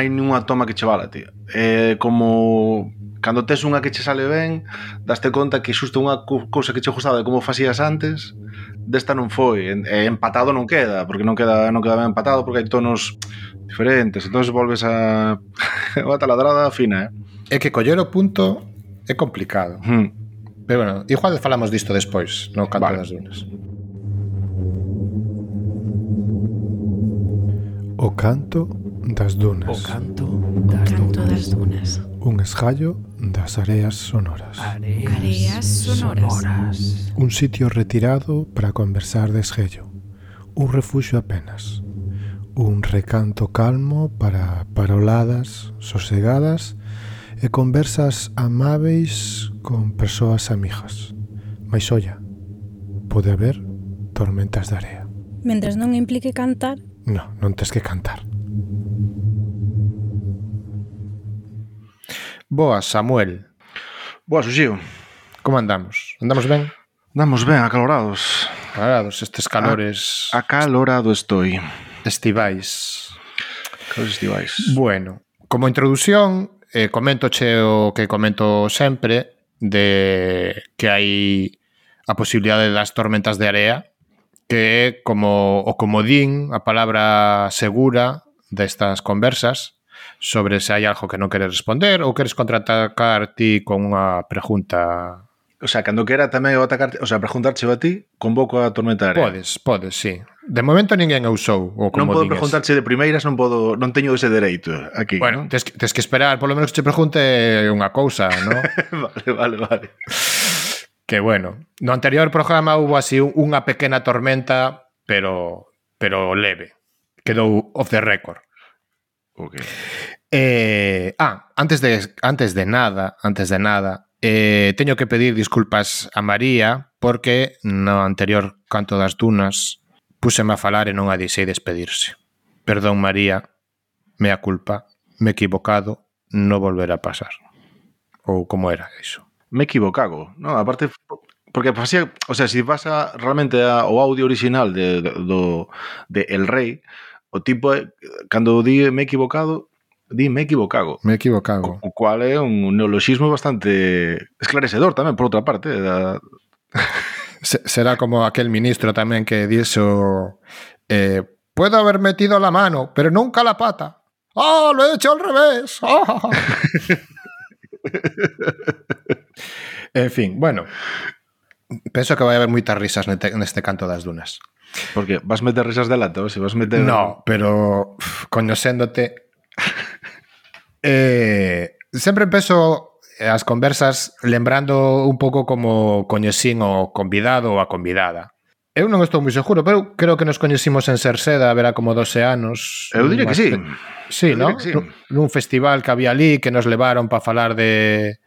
hai nunha toma que che vala, tío. É eh, como cando tes unha que che sale ben, daste conta que xusto unha cousa que che gustaba de como facías antes, desta non foi, e empatado non queda, porque non queda non queda ben empatado porque hai tonos diferentes, entonces volves a a taladrada fina, eh. É que coller o punto é complicado. Hmm. Pero bueno, igual falamos disto despois, no canto vale. das dunas. O canto das dunas. O canto das, canto das dunas. Un esgallo das areas sonoras. Areas, sonoras. Un sitio retirado para conversar de esgello. Un refuxio apenas. Un recanto calmo para paroladas sosegadas e conversas amáveis con persoas amigas. Mais olla, pode haber tormentas de area. Mentres non implique cantar... No, non tes que cantar. Boas, Samuel. Boas, Uxío. Como andamos? Andamos ben? Andamos ben, acalorados. Acalorados, estes calores... A, acalorado estoy. Estivais. Calores estivais. Bueno, como introdución, eh, comento che o que comento sempre de que hai a posibilidade das tormentas de area que é como o comodín, a palabra segura destas conversas sobre se hai algo que non queres responder ou queres contraatacar ti con unha pregunta O sea, cando quera tamén o atacarte, o sea, preguntarche a ti, convoco a tormenta área. Podes, podes, sí. De momento ninguén usou o como Non podo preguntarche de primeiras, non podo, non teño ese dereito aquí. Bueno, tes, tes que esperar, polo menos que che pregunte unha cousa, ¿no? vale, vale, vale. Que bueno, no anterior programa hubo así unha pequena tormenta, pero pero leve. Quedou off the record. Okay. Eh, ah, antes de, antes de nada, antes de nada, eh, teño que pedir disculpas a María porque no anterior canto das dunas púseme a falar e non a disei despedirse. Perdón, María, mea culpa, me equivocado, no volverá a pasar. Ou como era iso? Me equivocago, non? Aparte, porque pasía, o sea, si vas a, realmente a, o audio original de, do, de El Rey, o tipo, é- cando di me he equivocado, di me equivocado. Me equivocado. O cual é un neologismo bastante esclarecedor tamén, por outra parte. Da... Se- será como aquel ministro tamén que dixo eh, puedo haber metido la mano, pero nunca la pata. ¡Oh, lo he hecho al revés! ¡Ah! en fin, bueno. Penso que vai haber moitas risas neste canto das dunas. Porque vas meter risas de lato, se vas meter... No, pero coñecéndote... eh, sempre penso eh, as conversas lembrando un pouco como coñecín o convidado ou a convidada. Eu non estou moi seguro, pero creo que nos coñecimos en Cerceda, verá como 12 anos. Eu diría que sí. Sí, eu ¿no? Que sí. Nun festival que había ali que nos levaron para falar de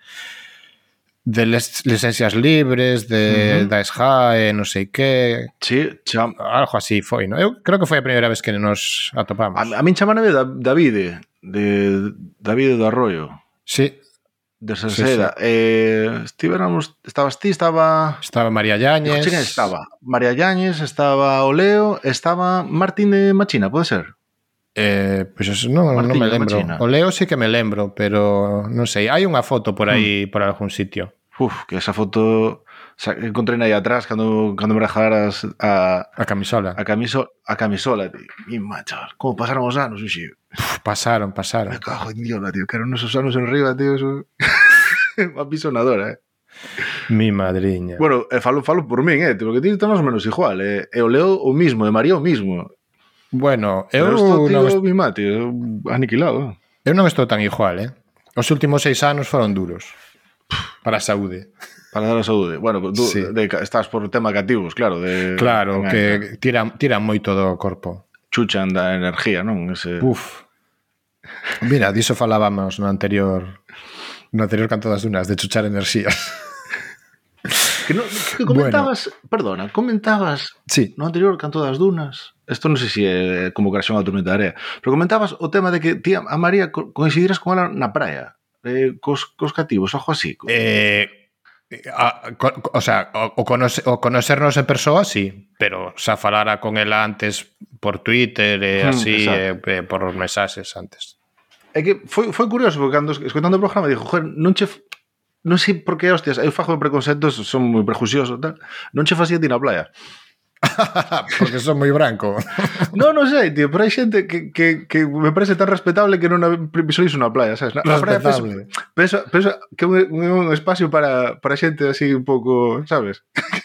de les, licencias libres, de uh -huh. da SGAE, non sei que... Sí, cham... Algo así foi, non? Eu creo que foi a primeira vez que nos atopamos. A, a min chamaname da, Davide, de Davide do Arroyo. Sí. De Salseda. Sí, sí. Eh, estivéramos, estabas ti, estaba... Estaba María Llanes. No, estaba. María Llanes, estaba Oleo, estaba Martín de Machina, pode ser? Eh, pois pues non, non me lembro. Machina. O leo sí que me lembro, pero non sei, hai unha foto por aí mm. por algún sitio. Uf, que esa foto sa- encontrei aí atrás cando cando me rajaras a a camisola. A camiso a camisola, tío. Mi macho, como pasaron os anos, xe. Pasaron, pasaron. Me cago en diola, tío, que eran esos anos en riba, tío, eso. Unha pisonadora, eh. Mi madriña. Bueno, eh, falo, falo por min, eh, porque ti estamos menos igual, eh, e o Leo o mismo, e María o mismo. Bueno, eu Pero non est... mate, aniquilado. Eu non estou tan igual, eh? Os últimos seis anos foron duros para a saúde. Para dar a saúde. Bueno, tú sí. de, estás por tema cativos, claro. De, claro, de que energía. tiran, tiran moito do corpo. Chuchan da energía, non? Ese... Uf. Mira, diso falábamos no anterior no anterior canto das dunas, de chuchar enerxías. Que, no, que comentabas, bueno. perdona, comentabas sí. no anterior Canto das Dunas, isto non sei se si é convocación a tormenta de area, pero comentabas o tema de que tía, a María coincidiras con ela na praia, eh, cos, cos cativos, algo así. Eh, A, o, o sea, o, o, conoce, o conocernos en persoa, sí, pero xa falara con ela antes por Twitter e eh, mm, así, eh, eh, por mensaxes antes. É que foi, foi curioso, porque cando escutando o programa, dixo, joder, non che, non sei por que, hostias, eu fago preconceptos, son moi prejuicioso, tal. Non che facía ti na playa. Porque son moi branco. no, non sei, tío, pero hai xente que, que, que me parece tan respetable que non visualizo unha playa, sabes? Na, playa penso, penso, penso que é un, un espacio para, para xente así un pouco, sabes?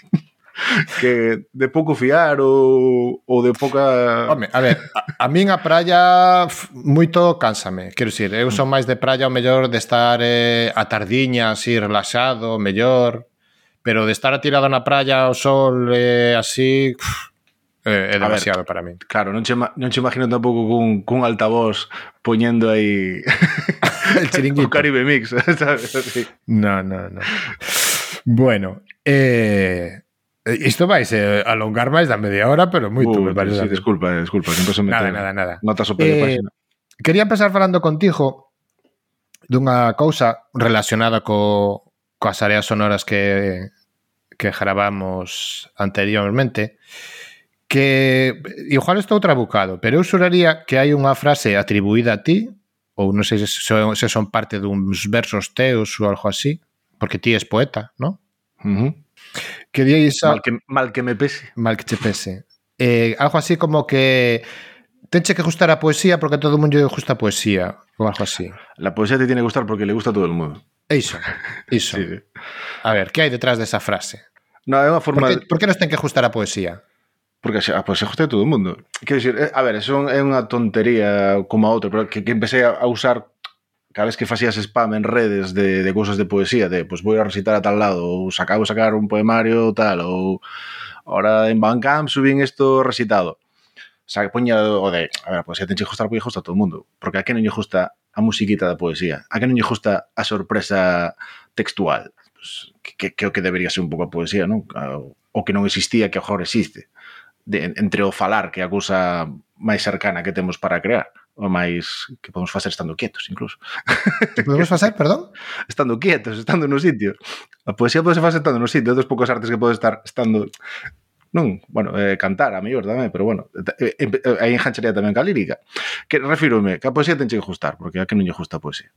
que de pouco fiar ou, ou de pouca... Home, a ver, a, a min a praia moito cánsame, quero dicir, eu son máis de praia o mellor de estar eh, a tardiña, así, relaxado, mellor, pero de estar atirado na praia ao sol eh, así... Uff, é, é demasiado ver, para min. Claro, non che, non che imagino tampouco cun, cun altavoz poñendo aí el chiringuito. o Caribe Mix, sabes? Así. No, no, no. Bueno, eh, Eh, isto vai se eh, alongar máis da media hora, pero moito, uh, me parece. Sí, desculpa, eh, desculpa, sempre se Nada, nada, nada. Notas o pé eh, página. Quería empezar falando contigo dunha cousa relacionada co, coas áreas sonoras que, que gravamos anteriormente, que igual estou trabucado, pero eu xuraría que hai unha frase atribuída a ti, ou non sei se son, se son parte duns versos teus ou algo así, porque ti és poeta, non? Uh -huh. Que diéis a, mal, que, mal que me pese. mal que che pese. Eh, algo así como que tenche que gustar a poesía porque a todo o mundo lle gusta a poesía ou algo así. La poesía te tiene que gustar porque le gusta a todo el mundo. Sí, sí. A ver, que hai detrás desa frase? No, é unha Por forma... que, por que nos ten que gustar a poesía? Porque xa, pues, se gusta a todo o mundo. Quero dicir, eh, a ver, eso é unha tontería como a outra, pero que, que empecé a usar cada vez que facías spam en redes de, de cousas de poesía, de pues, vou a recitar a tal lado, ou acabo de sacar un poemario tal, ou ahora en Bandcamp subín isto recitado. O sea, que poña o de, a ver, a poesía tenche gustar porque gusta a todo o mundo, porque a que non lle gusta a musiquita da poesía, a que non lle gusta a sorpresa textual, pues, que, que o que debería ser un pouco a poesía, non? O que non existía, que agora existe, de, entre o falar, que é a cousa máis cercana que temos para crear o máis que podemos facer estando quietos, incluso. Que podemos facer, perdón? Estando quietos, estando no sitio. A poesía pode facer estando no sitio, é dos poucos artes que pode estar estando non, bueno, eh, cantar a mellor tamén, pero bueno, eh, eh, eh aí engancharía tamén ca lírica. Que refírome, que a poesía tenche que gustar, porque a que non lle gusta a poesía.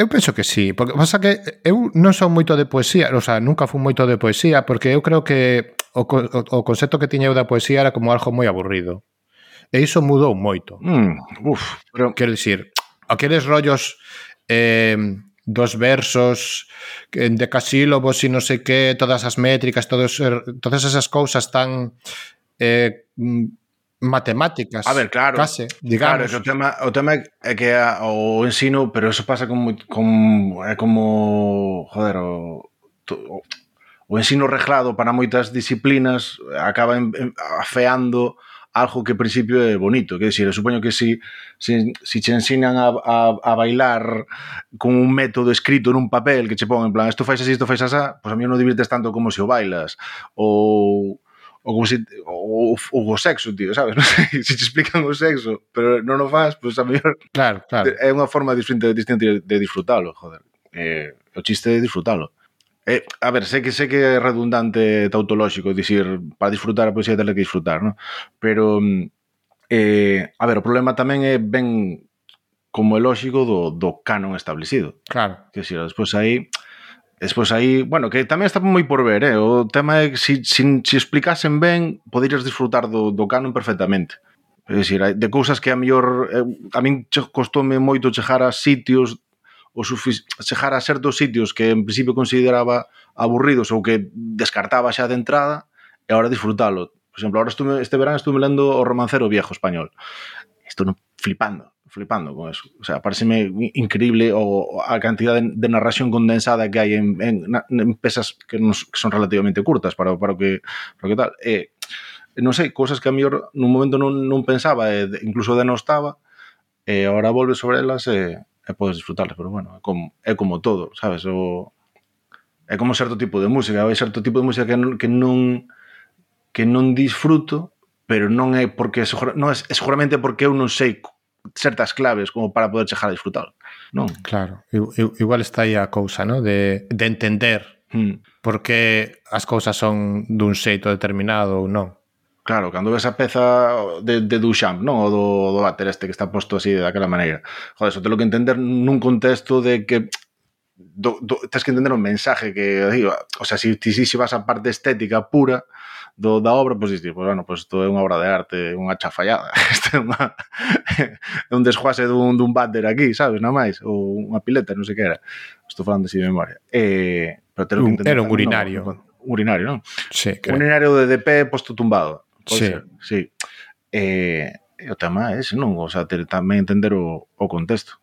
Eu penso que sí, porque pasa que eu non son moito de poesía, o sea, nunca fui moito de poesía, porque eu creo que o, o, o concepto que tiña eu da poesía era como algo moi aburrido. E iso mudou moito. Mm, uf, pero... Quero dicir, aqueles rollos eh, dos versos en casílobos e non sei que, todas as métricas, todos, er, todas esas cousas tan eh, mm, matemáticas. A ver, claro. Case, digamos. Claro, que o tema, o tema é que a, o ensino, pero eso pasa con, con é como, joder, o, o, o ensino reglado para moitas disciplinas acaba en, en, afeando algo que en principio é bonito, que decir, supoño que si, si, si che ensinan a, a, a bailar con un método escrito nun papel que che pon en plan, isto fais así, isto fais asá, pois pues a mí non divirtes tanto como se o bailas, ou ou como se ou, ou o sexo, tío, sabes? Non sei, se te explican o sexo, pero non o faz, pois pues a mellor Claro, claro. É unha forma distinta, distinta de disfrutalo, joder. Eh, o chiste é disfrutalo. Eh, a ver, sé que sé que é redundante tautolóxico dicir para disfrutar a poesía ter que disfrutar, ¿no? pero mm, eh, a ver, o problema tamén é ben como é lógico do, do canon establecido. Claro. Que si, despois aí Despois aí, bueno, que tamén está moi por ver, eh? o tema é que se si, si, si explicasen ben, poderías disfrutar do, do canon perfectamente. É dicir, de cousas que a mellor eh, a min costoume moito chegar a sitios o chegar a certos sitios que en principio consideraba aburridos ou que descartaba xa de entrada e agora disfrutalo. Por exemplo, ahora estuve, este verán estuve lendo O romancero viejo español. Estou flipando, flipando con eso. O sea, pareceme increíble o, a cantidad de, de narración condensada que hai en, en, en pesas que, nos, que son relativamente curtas para, para, o que, para o que tal. E, non sei, cousas que a mellor nun momento non, non pensaba, e, incluso denostaba, e agora volve sobre elas e, e podes disfrutarlas, pero bueno, é como, é como todo, sabes? O, é como certo tipo de música, hai certo tipo de música que non, que non que non disfruto, pero non é porque non é, é seguramente porque eu non sei certas claves como para poder chegar a disfrutar. Non? Claro, igual está aí a cousa, ¿no? de, de entender hmm. porque as cousas son dun xeito determinado ou non. Claro, cando ves a peza de, de Duchamp, non? O do, do váter este que está posto así daquela maneira. Joder, eso te lo que entender nun contexto de que do, do, tens que entender o mensaje que digo, o sea, si, si, si vas a parte estética pura do, da obra, pois pues, dices, pues, bueno, pois pues, isto é unha obra de arte, unha chafallada. Isto é unha, un desguase dun, dun váter aquí, sabes, na máis, ou unha pileta, non sei que era. Estou falando así de memoria. Eh, pero te lo que entender, era un urinario. No, urinario, non? Sí, creo. Un urinario de DP posto tumbado. Pode sí. Ser, sí. Eh, e o tema é ese, non? O sea, ter, tamén entender o, o contexto.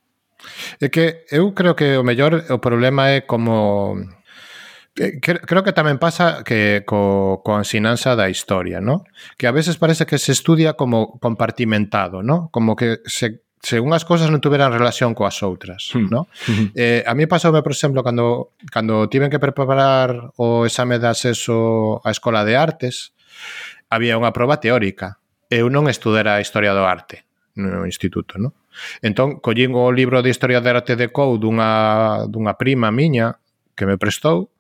É que eu creo que o mellor o problema é como eh, creo que tamén pasa que co, coa ensinanza da historia, ¿no? Que a veces parece que se estudia como compartimentado, ¿no? Como que se según as cousas non tuveran relación coas outras, hmm. ¿no? Hmm. Eh, a mí pasoume, por exemplo, cando cando tiven que preparar o exame de acceso á Escola de Artes, había unha proba teórica. Eu non estudara a historia do arte no instituto, non? Entón, collín o libro de historia de arte de Cou dunha, dunha prima miña que me prestou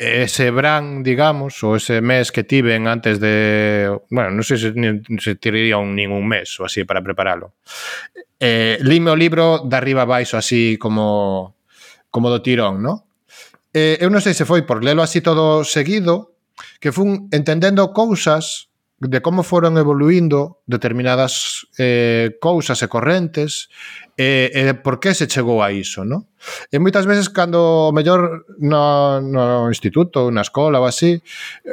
ese bran, digamos, ou ese mes que tiven antes de... Bueno, non sei se, se tiraría un, nin un mes ou así para preparalo. Eh, lime o libro de arriba baixo así como como do tirón, non? Eh, eu non sei se foi por lelo así todo seguido que fun entendendo cousas de como foron evoluindo determinadas eh, cousas e correntes e, e por que se chegou a iso, no? E moitas veces cando mellor no, no instituto, na escola ou así,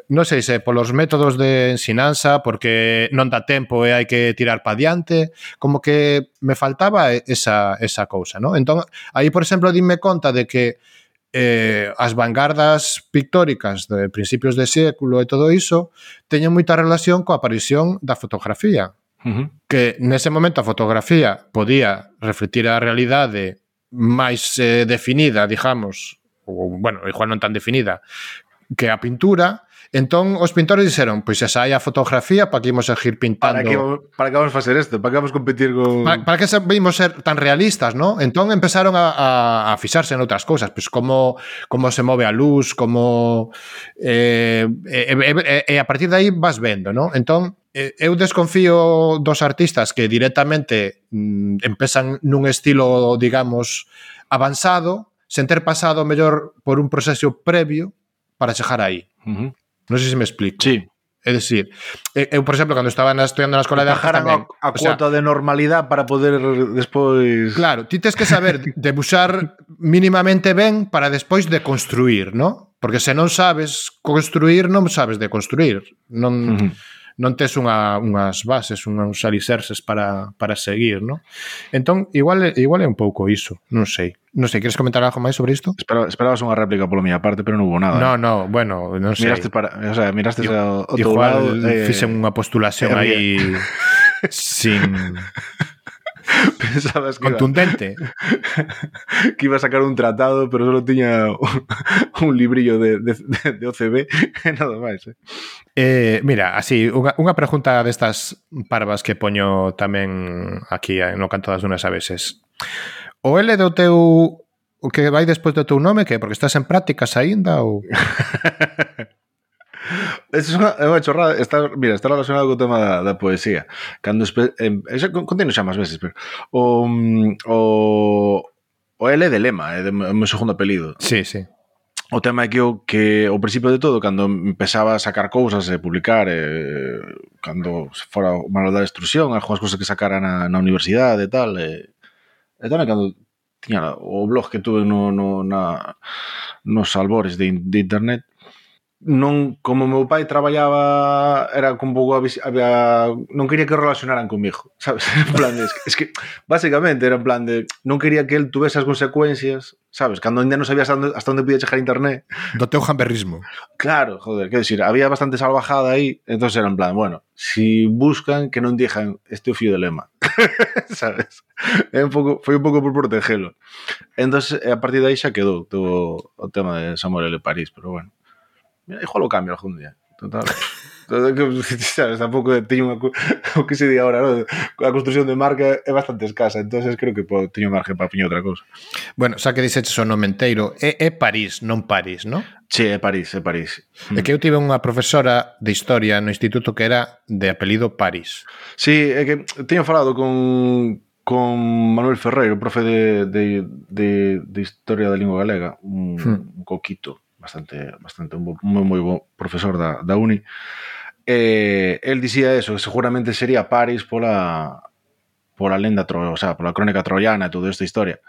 non sei se polos métodos de ensinanza, porque non dá tempo e hai que tirar pa diante, como que me faltaba esa, esa cousa, no? Entón, aí, por exemplo, dime conta de que eh, as vanguardas pictóricas de principios de século e todo iso teñen moita relación coa aparición da fotografía. Uh -huh. Que nese momento a fotografía podía refletir a realidade máis eh, definida, digamos, ou, bueno, igual non tan definida, que a pintura, Entón, os pintores dixeron, pois xa hai a fotografía, para que imos seguir pintando... Para que, para que vamos facer isto? Para que vamos competir con... Para, para que vimos ser tan realistas, ¿no? Entón, empezaron a, a, a fixarse en outras cousas, pois como, como se move a luz, como... Eh, e, e, e a partir de aí vas vendo, ¿no? Entón, eu desconfío dos artistas que directamente mm, empezan nun estilo, digamos, avanzado, sen ter pasado mellor por un proceso previo para chegar aí. Uh -huh. Non sei se me explico. Sí. É dicir, eu, eh, eh, por exemplo, cando estaba na, estudiando na escola de Ajas tamén... A, a cuota sea, de normalidade para poder despois... Claro, ti tens que saber debuxar mínimamente ben para despois de construir, ¿no? Porque se non sabes construir, non sabes de construir. Non, uh -huh. non tes unha, unhas bases, uns alicerces para, para seguir, ¿no? Entón, igual, igual é un pouco iso, non sei. Non sei, queres comentar algo máis sobre isto? Espera, esperabas unha réplica pola miña parte, pero non hubo nada. No, ¿eh? no, bueno, non sei. Miraste para, o sea, miraste ao, ao teu lado, eh, fixen unha postulación eh, aí sin Pensabas que contundente. Iba, que iba a sacar un tratado, pero solo tiña un, un librillo de, de, de OCB e nada máis. Eh? Eh, mira, así, unha, unha pregunta destas parvas que poño tamén aquí eh, no canto das Dunas a veces o L do teu o que vai despois do teu nome que porque estás en prácticas aínda ou Eso é unha, é unha chorrada, está, mira, está relacionado co tema da, da poesía. Cando eh, xa, conteno xa máis veces, pero o, mm, o, o L de lema, é de, o meu segundo apelido. Sí, sí. O tema é que o que ao principio de todo, cando empezaba a sacar cousas e publicar, eh, cando fora o manual da destrucción, algunhas cousas que sacara na, na universidade e tal, e, E tamén cando tiña o blog que tuve no, no, na, nos albores de, de internet, non como meu pai traballaba era con pouco había non quería que relacionaran comigo, sabes? En plan de, es, que, es que basicamente era en plan de non quería que el tuvese as consecuencias, sabes? Cando ainda non sabías hasta onde, hasta onde podía chegar internet. Do teu jamberrismo. Claro, joder, que decir, había bastante salvajada aí, entonces era en plan, bueno, si buscan que non dixan este o fío de lema. sabes? É un pouco, foi un pouco por protegelo. Entonces, a partir de aí xa quedou todo o tema de Samuel L. París, pero bueno mira, igual o cambio algún día. Total. sabes, tampouco teño unha, o que se di agora, ¿no? a construción de marca é bastante escasa, entonces creo que po, teño margen para piñar outra cousa. Bueno, xa que dixeches o nome enteiro, é, é París, non París, non? Che, é París, é París. É que eu tive unha profesora de historia no instituto que era de apelido París. Sí, é que teño falado con, con Manuel Ferreiro, profe de, de, de, de Historia da Lingua Galega, un, hmm. un coquito, bastante, bastante un bo, moi, moi bo profesor da, da uni, eh, el dicía eso, que seguramente sería París pola pola lenda, tro, o sea, pola crónica troiana e toda esta historia.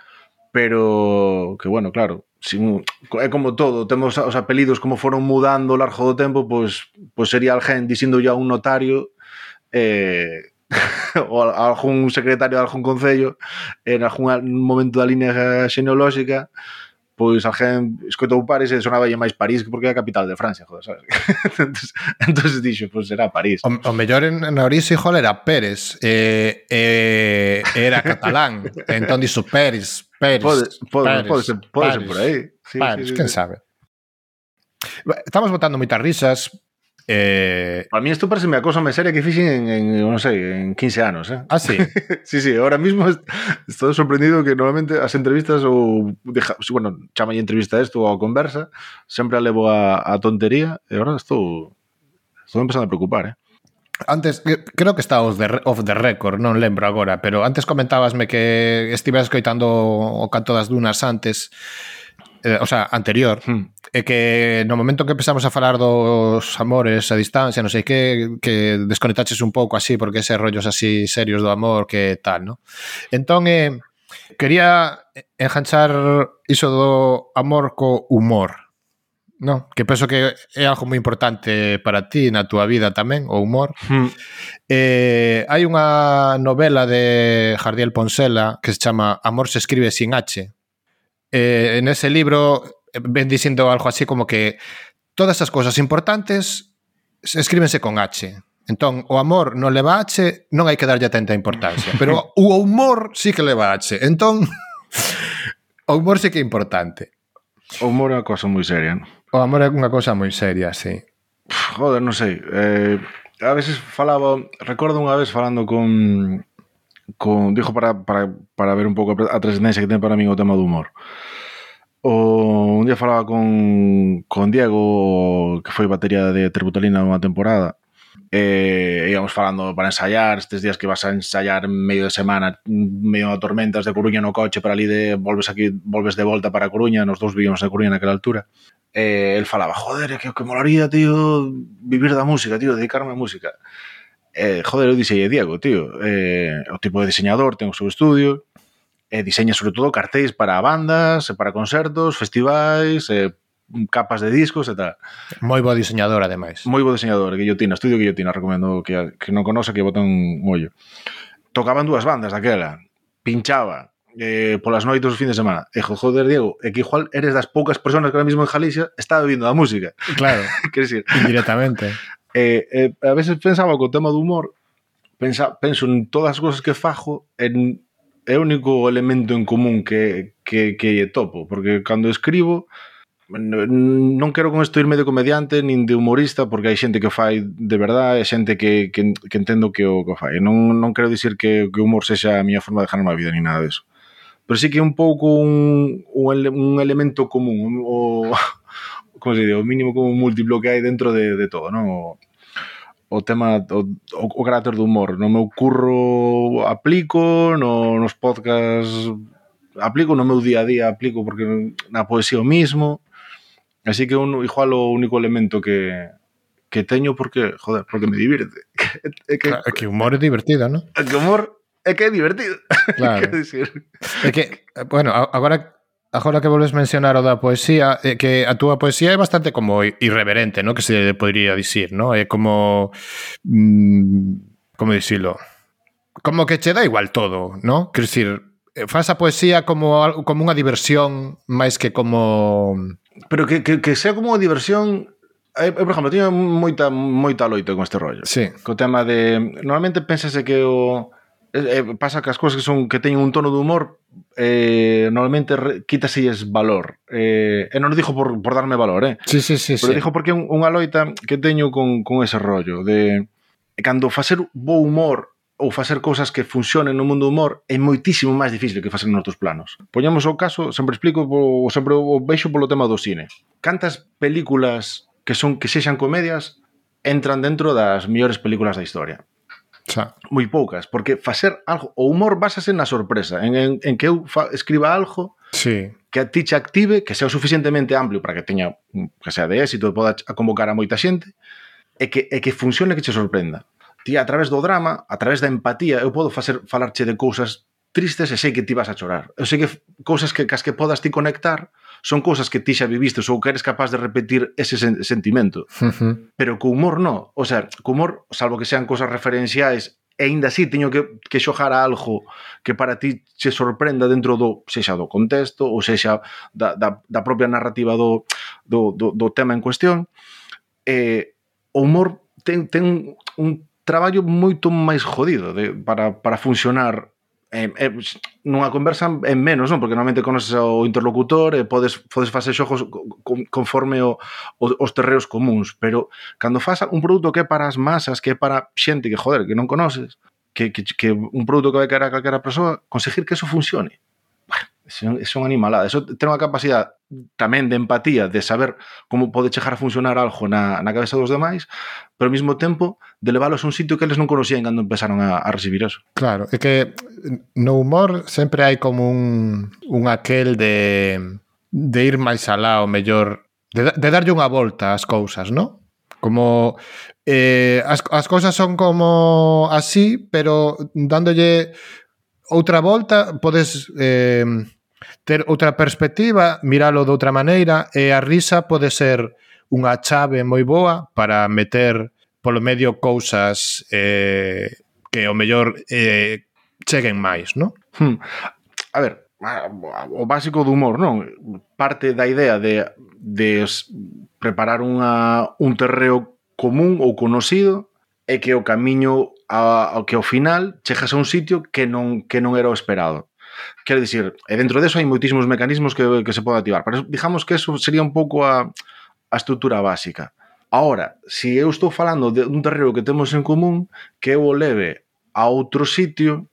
Pero que bueno, claro, sin, é como todo, temos os apelidos como foron mudando ao largo do tempo, pois pois sería alguén dicindo ya un notario eh ou algún secretario de algún concello en algún momento da línea xeneolóxica pois alguén escoitou París e sonaba máis París porque é a capital de Francia, joder, sabes? entonces, entonces dixo, pois pues, será París. O, o mellor en, en Orixe, joder, era Pérez, eh, eh, era catalán, entón dixo Pérez, Pérez, pode, pode, Pérez, pode, ser, pode Pérez, ser por aí. Sí, Pérez, sí, sí, quen sí. sabe. Estamos botando moitas risas, Eh... A mí isto parece a cousa máis seria que fixen en, en, non sei, en 15 anos, eh? Ah, sí? sí, sí, ahora mismo estou sorprendido que normalmente as entrevistas ou deja, bueno, chama entrevista isto ou conversa, sempre a levo a, a tontería e ahora estou estou empezando a preocupar, eh? Antes, eh, creo que está off the, off the record, non lembro agora, pero antes comentabasme que estivas escoitando o canto das dunas antes eh, o sea, anterior, hmm. é que no momento que empezamos a falar dos amores a distancia, non sei, que, que desconectaches un pouco así, porque ese rollos así serios do amor que tal, non? Entón, eh, quería enganchar iso do amor co humor. No, que penso que é algo moi importante para ti na túa vida tamén, o humor. Hmm. Eh, hai unha novela de Jardiel Ponsela que se chama Amor se escribe sin H, eh, en ese libro eh, ven diciendo algo así como que todas as cousas importantes escríbense con H. Entón, o amor non leva H, non hai que darlle tanta importancia. Pero o humor sí que leva H. Entón, o humor sí que é importante. O humor é unha cousa moi seria, non? O amor é unha cousa moi seria, sí. Joder, non sei. Eh, a veces falaba... Recordo unha vez falando con con, dijo para, para, para ver un pouco a trascendencia que ten para min o tema do humor. O, un día falaba con, con Diego, que foi batería de Tributalina unha temporada, e íbamos falando para ensayar, estes días que vas a ensayar medio de semana, medio de tormentas de Coruña no coche para ali de volves aquí, volves de volta para Coruña, nos dous vivíamos de Coruña naquela altura. E el falaba, joder, que, que molaría, tío, vivir da música, tío, dedicarme a música. Eh, joder, eu dixei, Diego, tío, eh, o tipo de diseñador ten o seu estudio, e eh, diseña sobre todo cartéis para bandas, e para concertos, festivais, eh, capas de discos e tal. Moi bo diseñador, ademais. Moi bo diseñador, Guillotina, estudio Guillotina, recomendo que, que non conoce que boten un ollo. Tocaban dúas bandas daquela, pinchaba, eh, polas noites os fines de semana. E joder, Diego, é que igual eres das poucas persoas que ahora mismo en Galicia está vivindo da música. Claro. Quer decir, indirectamente eh, eh, a veces pensaba que o tema do humor pensa, penso en todas as cousas que fajo en é o único elemento en común que, que, que lle topo, porque cando escribo non quero con isto irme de comediante nin de humorista porque hai xente que fai de verdade, hai xente que, que, que entendo que o que fai. Non, non quero dicir que, que o humor sexa a miña forma de ganarme a vida ni nada disso. Pero sí que é un pouco un, un, un elemento común, o, como se o mínimo como múltiplo que hai dentro de, de todo, non? O, o tema o, o, o carácter do humor. No meu curro aplico, no, nos podcasts aplico, no meu día a día aplico porque na poesía o mismo. Así que un, igual o único elemento que, que teño porque, joder, porque me divirte. É que, claro, é que humor é divertido, non? É que humor é que é divertido. Claro. decir? É que, bueno, agora agora que volves mencionar o da poesía, é que a túa poesía é bastante como irreverente, no? que se podría dicir, no? é como... Mm, como dicilo? Como que che dá igual todo, no? Quer dicir, eh, faz a poesía como, como unha diversión máis que como... Pero que, que, que sea como unha diversión eh, eu, por exemplo, teño moita moita loita con este rollo. Sí. Co tema de normalmente pensase que o Eh, eh, pasa que as cousas que son que teñen un tono de humor eh, normalmente quitaselles valor eh, e non o dixo por, por darme valor eh? sí, sí, sí, pero sí. dixo porque é un, unha loita que teño con, con ese rollo de cando facer bo humor ou facer cousas que funcionen no mundo do humor é moitísimo máis difícil que facer noutros planos. Poñamos o caso, sempre explico, o, sempre o veixo polo tema do cine. Cantas películas que son que sexan comedias entran dentro das mellores películas da historia? Xa. Moi poucas, porque facer algo, o humor basase na sorpresa, en, en, en que eu fa, escriba algo sí. que a ti che active, que sea o suficientemente amplio para que teña mm, que sea de éxito e poda a convocar a moita xente, e que, e que funcione que che sorprenda. Ti a través do drama, a través da empatía, eu podo facer falarche de cousas tristes e sei que ti vas a chorar. Eu sei que cousas que cas que podas ti conectar, son cousas que ti xa vivistes ou que eres capaz de repetir ese sen sentimento. Uh -huh. Pero co humor no, o sea, co humor, salvo que sean cousas referenciais, e ainda así teño que, que xojar a algo que para ti se sorprenda dentro do, sexa do contexto ou sexa da, da, da propia narrativa do, do, do, do tema en cuestión, eh, o humor ten, ten un traballo moito máis jodido de, para, para funcionar eh, eh, nunha conversa en menos, non? Porque normalmente conoces o interlocutor e podes, podes facer xogos conforme o, o, os terreos comuns, pero cando fas un produto que é para as masas, que é para xente que, joder, que non conoces, que, que, que un produto que vai caer a calquera persoa, conseguir que eso funcione son animaladas. Ah, eso ten unha capacidade tamén de empatía, de saber como pode chegar a funcionar algo na, na cabeza dos demais, pero ao mesmo tempo de leválos a un sitio que eles non conocían cando empezaron a, a recibir eso. Claro, é que no humor sempre hai como un, un aquel de, de ir máis alá o mellor, de, de darlle unha volta ás cousas, non? Como eh, as, as cousas son como así, pero dándolle outra volta podes eh, ter outra perspectiva, miralo de outra maneira, e a risa pode ser unha chave moi boa para meter polo medio cousas eh, que o mellor eh, cheguen máis, non? Hmm. A ver, o básico do humor, non? Parte da idea de, de preparar unha, un terreo común ou conocido e que o camiño ao que ao final chegas a un sitio que non que non era o esperado. Quero dicir, e dentro deso hai moitísimos mecanismos que, que se poden activar. Pero digamos que eso sería un pouco a, a estrutura básica. Ahora, se si eu estou falando de un terreo que temos en común, que eu o leve a outro sitio,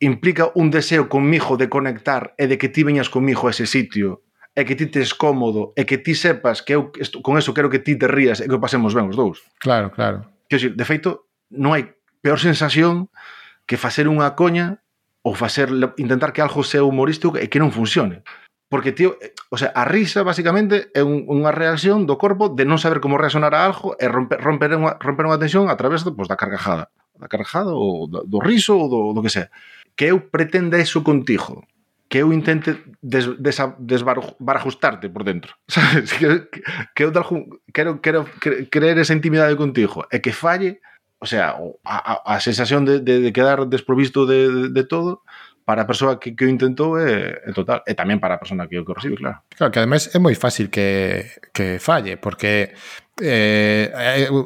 implica un deseo conmigo de conectar e de que ti veñas comigo a ese sitio e que ti tes cómodo e que ti sepas que eu con eso quero que ti te rías e que o pasemos ben os dous. Claro, claro. Quero dicir, de feito, non hai peor sensación que facer unha coña ou facer intentar que algo sea humorístico e que non funcione. Porque, tío, eh, o sea, a risa, basicamente, é un, unha reacción do corpo de non saber como reaccionar a algo e romper, romper, unha, romper unha tensión a través do, pues, da carcajada. Da carcajada ou do, do riso ou do, do que sea. Que eu pretenda eso contigo. Que eu intente des, desa, desbarajustarte por dentro. Sabes? Que, que, que eu tal, quero, quero creer esa intimidade contigo. E que falle o sea, a, a sensación de, de, de quedar desprovisto de, de, de todo para a persoa que, que o intentou é, é total, e tamén para a persona que o que recibe, claro. Claro, que ademais é moi fácil que, que falle, porque eh,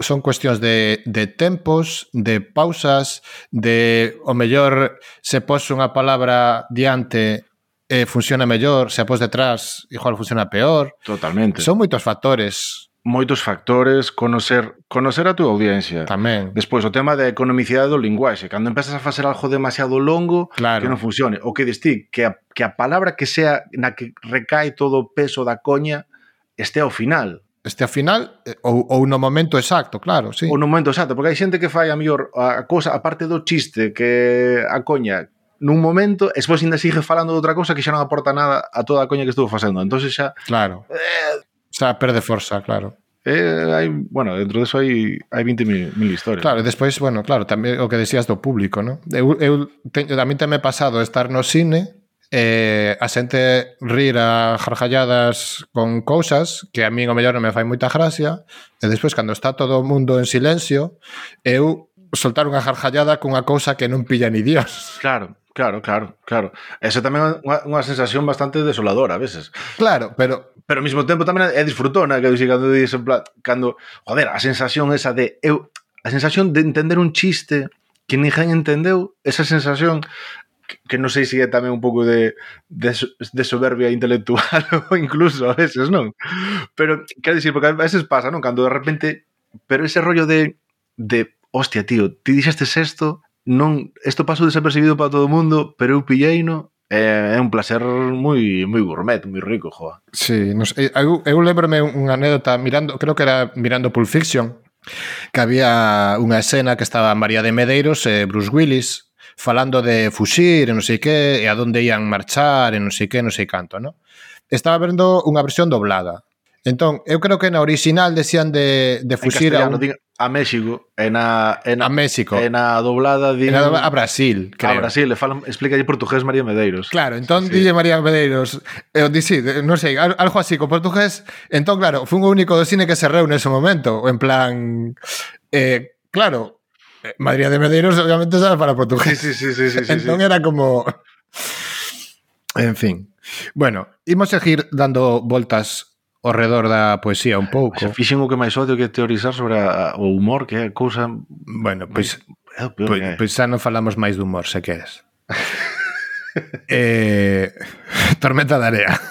son cuestións de, de tempos, de pausas, de, o mellor, se pos unha palabra diante eh, funciona mellor, se a pos detrás, igual funciona peor. Totalmente. Son moitos factores moitos factores, conocer conocer a túa audiencia. Tamén. Despois, o tema da economicidade do linguaxe. Cando empezas a facer algo demasiado longo, claro. que non funcione. O que distí que a, que a palabra que sea na que recae todo o peso da coña este ao final. Este ao final eh, ou, ou no momento exacto, claro, sí. Ou no momento exacto, porque hai xente que fai a mellor a cosa, a parte do chiste que a coña nun momento e despois ainda sigue falando de outra cosa que xa non aporta nada a toda a coña que estuvo facendo. Entonces xa Claro. Eh, Está, perde forza, claro. Eh, hai, bueno, dentro deso hai, hai 20 mil, mil historias. Claro, e despois, bueno, claro, tamén o que decías do público, ¿no? Eu, eu teño, a mí tamén me pasado estar no cine eh, a xente rir a jarjalladas con cousas que a mí o mellor non me fai moita gracia e despois cando está todo o mundo en silencio eu soltar unha jarjallada cunha cousa que non pilla ni Dios. Claro. Claro, claro, claro. Esa tamén é unha, unha sensación bastante desoladora a veces. Claro, pero pero ao mesmo tempo tamén é disfrutona, que dixi cando dis en plan, cando, joder, a sensación esa de eu a sensación de entender un chiste que ninguén entendeu, esa sensación que, que non sei se é tamén un pouco de, de, de soberbia intelectual ou incluso a veces, non? Pero, quero dicir, porque a veces pasa, non? Cando de repente, pero ese rollo de, de hostia, tío, ti dixestes esto non, isto pasou desapercibido para todo o mundo, pero eu pilleino é, é un placer moi moi gourmet, moi rico, joa. Sí, nos, eh, eu, eu lembrome unha anécdota mirando, creo que era mirando Pulp Fiction, que había unha escena que estaba María de Medeiros e Bruce Willis falando de fuxir e non sei que, e a donde ian marchar e non sei que, non sei canto, non? Estaba vendo unha versión doblada. Entón, eu creo que na original decían de, de fuxir a un... Din, a México e na, e na, a México. E na doblada de... Na, a Brasil, creo. A Brasil, le falan, explícalle portugués María Medeiros. Claro, entón sí. dille María Medeiros, eh, eu di, sí, non sei, algo así, con portugués, entón, claro, foi o único do cine que se reúne ese momento, en plan, eh, claro, eh, María de Medeiros obviamente sabe para portugués. Sí, sí, sí, sí, sí, entón sí. era como... En fin. Bueno, imos seguir dando voltas ao redor da poesía un pouco. Se fixen o que máis odio que teorizar sobre a, o humor, que é cousa... Bueno, pois, é o peor pois, pois xa non falamos máis de humor, se queres. eh, tormenta de area.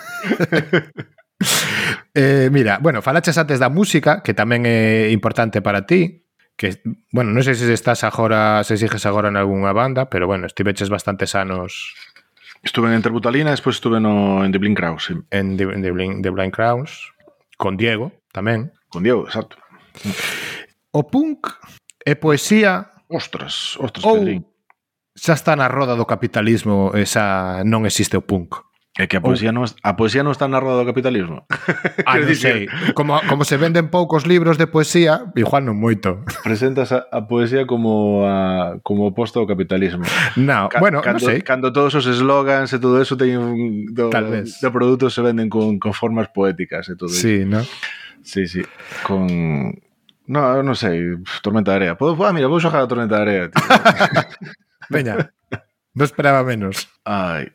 eh, mira, bueno, falaches antes da música, que tamén é importante para ti, que, bueno, non sei se estás agora, se sigues agora en algunha banda, pero bueno, estiveches bastantes anos Estuve en Terbutalina, despois estuve no, en The Blind Crowns. Sí. En The, The, Blind, The Blind Crowns, con Diego tamén. Con Diego, exacto. O punk é poesía... Ostras, ostras, ou xa está na roda do capitalismo, esa non existe o punk. É que a poesía, oh. non, a poesía non está narrada do capitalismo. Ah, non sei. Como, como se venden poucos libros de poesía, igual non moito. Presentas a, a poesía como a, como oposto ao capitalismo. No, Ca, bueno, cando, non sei. Cando todos os eslogans e todo eso teñen do, Tal vez. de produtos se venden con, con formas poéticas e todo sí, eso. Sí, ¿no? Sí, sí. Con... No, non sei. Tormenta de area. Podo, ah, mira, vou xogar a Tormenta de area. Tío. Veña. Non esperaba menos. Ai.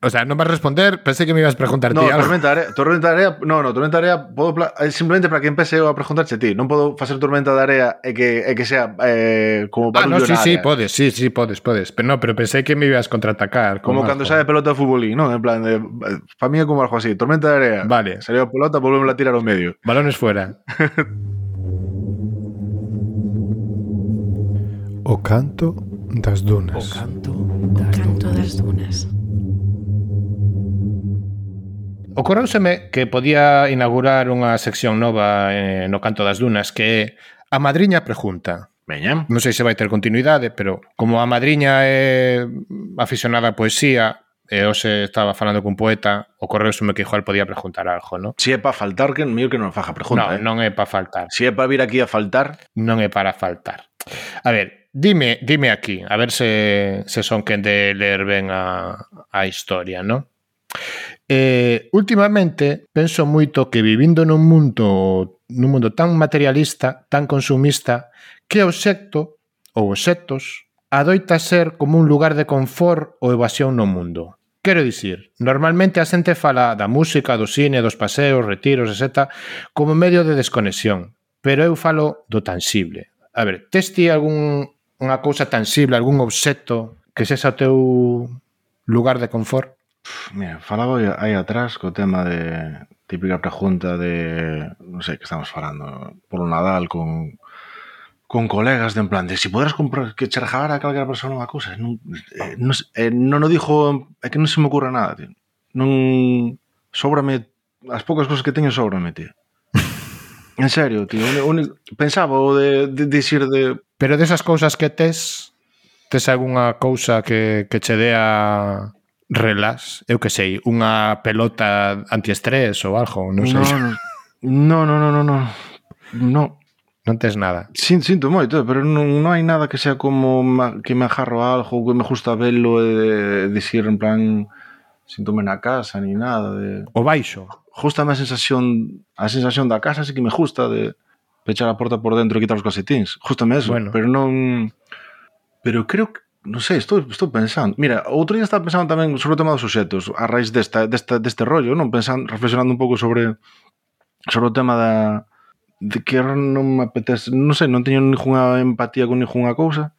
O sea, non vas responder, pensei que me ibas a preguntar No, ti algo. Tormenta de Area, Tormenta de Area, no, no, Tormenta de Area podo eh, simplemente para que empece a preguntarche ti, non podo facer Tormenta de Area e que e que sea eh, como Ah, no, barullo sí, sí, área. podes, sí, sí, podes, podes. Pero no, pero pensei que me ibas a contraatacar. Como cando sabe pelota de futbolín, non? En plan de para mí é como algo así, Tormenta de Area. Vale. Salió a pelota, volvemos a tirar ao medio. Balones fuera. O canto das dunas. Canto das dunas. Ocorreuseme que podía inaugurar unha sección nova eh, no Canto das Dunas que é A Madriña Pregunta. Veña. Non sei se vai ter continuidade, pero como a madriña é aficionada a poesía, e hoxe estaba falando cun poeta, ocorreuseme que igual podía preguntar algo, non? Si é para faltar, que mío que non faja pregunta. Non, eh? non é para faltar. Si é para vir aquí a faltar... Non é para faltar. A ver, dime, dime aquí, a ver se, se son quen de ler ben a, a historia, non? E últimamente penso moito que vivindo nun mundo nun mundo tan materialista, tan consumista, que o xecto ou os xectos adoita ser como un lugar de confort ou evasión no mundo. Quero dicir, normalmente a xente fala da música, do cine, dos paseos, retiros, etc., como medio de desconexión, pero eu falo do tangible. A ver, tes ti algún unha cousa tangible, algún obxecto que sexa o teu lugar de confort? Mira, falaba aí atrás co tema de típica pregunta de, non sei, que estamos falando, polo Nadal con con colegas de en plan de si poderas comprar que charjar a calquera persona unha cousa, non, eh, non, eh, non o dixo, é que non se me ocurre nada, tío. Non sóbrame as poucas cousas que teño sóbrame, tío. en serio, tío, un, un, pensaba o de, de dicir de, de Pero desas cousas que tes, tes algunha cousa que, que che dea relax, eu que sei, unha pelota antiestrés ou algo, non sei. No, no, no, no, no. No. Non tes nada. Sin, sinto moito, pero non, non hai nada que sea como ma, que me ajarro a algo, que me gusta velo e de, dicir en plan síntome na casa ni nada de... O baixo. Justa a sensación a sensación da casa, así que me gusta de pechar a porta por dentro e quitar os calcetins. Justame eso, bueno. pero non pero creo que non sei, estou, estou pensando. Mira, outro día estaba pensando tamén sobre o tema dos obxetos, a raíz desta, desta, deste rollo, non pensando, reflexionando un pouco sobre sobre o tema da de que non me apetece, non sei, non teño ninguna empatía con ninguna cousa.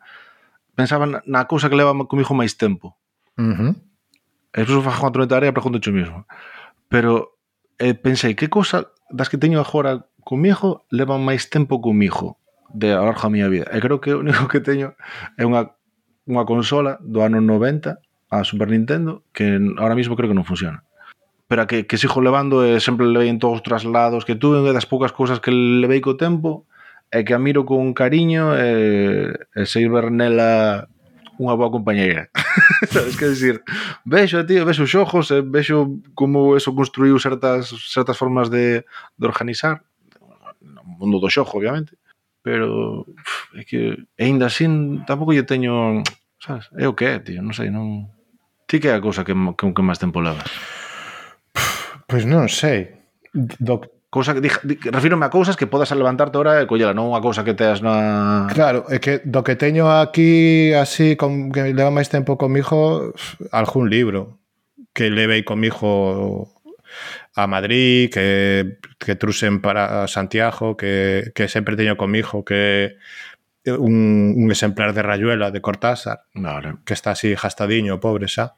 Pensaba na, na cousa que leva comigo máis tempo. Uh -huh. E incluso fajo a tua área, pregunto yo mismo. Pero eh, pensei, que cousa das que teño agora comigo levan máis tempo comigo de a larga miña vida. E creo que o único que teño é unha unha consola do ano 90 a Super Nintendo que ahora mismo creo que non funciona pero a que, que sigo levando e sempre levei en todos os traslados que tuve das poucas cousas que levei co tempo e que a miro con cariño e, e seiber nela unha boa compañeira. Sabes que decir, vexo, tío, vexo os xojos, e vexo como eso construiu certas certas formas de, de organizar no mundo do xojo, obviamente, pero pff, é que aínda así tampouco lle teño Sabes? É o que é, tío, non sei, non... Ti que é a cousa que, que, que máis tempo levas? Pois non sei. Do... Cousa que, di, refírome a cousas que podas levantarte ahora e collela, non unha cousa que teas na... Claro, é que do que teño aquí así con, que leva máis tempo comigo algún libro que levei comigo a Madrid, que, que trusen para Santiago, que, que sempre teño comigo, que un, un exemplar de Rayuela de Cortázar, vale. que está así gastadiño, pobre xa,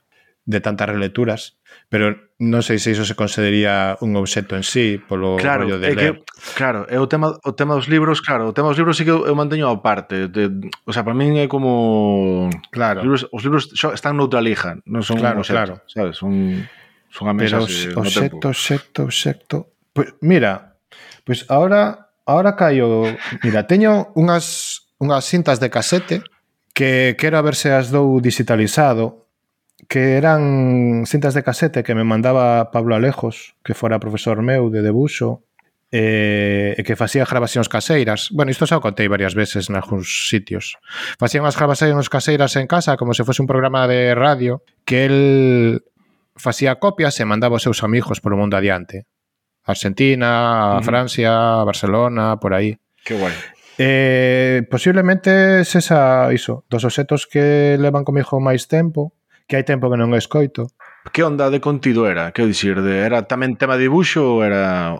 de tantas releturas, pero non sei se iso se consideraría un obxecto en sí polo claro, rollo de é ler. Que, claro, é o tema o tema dos libros, claro, o tema dos libros sí que eu manteño a parte, de, o sea, para min é como claro, os libros, os libros están noutra lixa, non son claro, un obxecto, claro. sabes, son son a mesa Pero obxeto. obxecto, obxecto, obxecto. Pois pues, mira, pois pues ahora ahora caio, mira, teño unhas unhas cintas de casete que quero ver se as dou digitalizado que eran cintas de casete que me mandaba Pablo Alejos, que fora profesor meu de debuxo, e eh, que facía grabacións caseiras. Bueno, isto xa o contei varias veces nalgúns sitios. Facía unhas grabacións caseiras en casa como se fose un programa de radio que el facía copias e mandaba aos seus amigos polo mundo adiante. Argentina, a Francia, a Barcelona, por aí. Que guai. Eh, posiblemente es esa iso, dos obxetos que levan comigo máis tempo, que hai tempo que non escoito. Que onda de contido era? Que dicir, de, era tamén tema de dibuixo ou era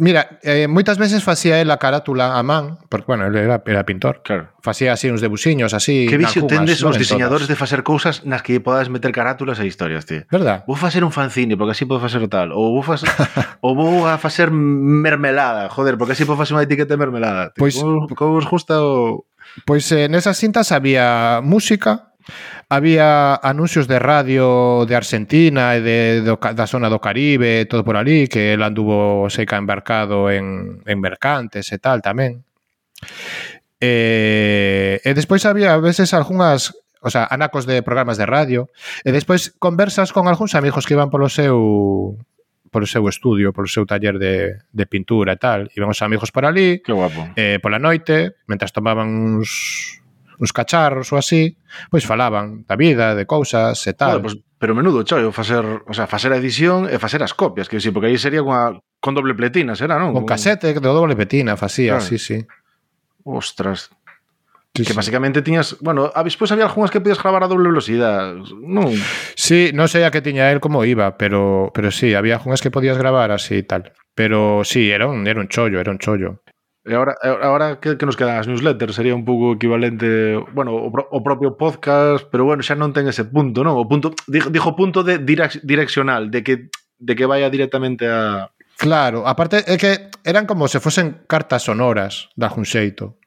Mira, eh, moitas veces facía el a carátula a man, porque, bueno, ele era, era pintor. Claro. Facía así uns debuxiños, así... Que vixo tendes os diseñadores de facer cousas nas que podades meter carátulas e historias, tío. Verdad. Vou facer un fanzine, porque así podo facer tal. Ou vou, facer, ou vou a facer mermelada, joder, porque así podo facer unha etiqueta de mermelada. Tío. Pois... Como, como os gusta o... Pois eh, nesas cintas había música, Había anuncios de radio de Argentina e de, do, da zona do Caribe, todo por ali, que el anduvo seca embarcado en, en mercantes e tal tamén. E, eh, e despois había a veces algunhas o sea, anacos de programas de radio, e despois conversas con algúns amigos que iban polo seu polo seu estudio, polo seu taller de, de pintura e tal. Iban os amigos por ali, que guapo. Eh, pola noite, mentras tomaban uns uns cacharros ou así, pois falaban da vida, de cousas e tal. Claro, pois, pero menudo chollo facer, o sea, facer a edición e facer as copias, que sí, porque aí sería unha con doble pletina, será, non? Con casete de doble pletina facía, claro. sí, sí. Ostras, Sí, que sí. basicamente tiñas, bueno, a despois había algunhas que podías gravar a doble velocidade, non? Sí, non sei a que tiña el como iba, pero pero sí, había algunhas que podías gravar así e tal. Pero sí, era un era un chollo, era un chollo. E agora, agora que, que nos quedan as newsletters? Sería un pouco equivalente, bueno, o, pro, o propio podcast, pero bueno, xa non ten ese punto, non? O punto, dixo punto de direccional, de que, de que vaya directamente a... Claro, aparte é que eran como se fosen cartas sonoras da un xeito.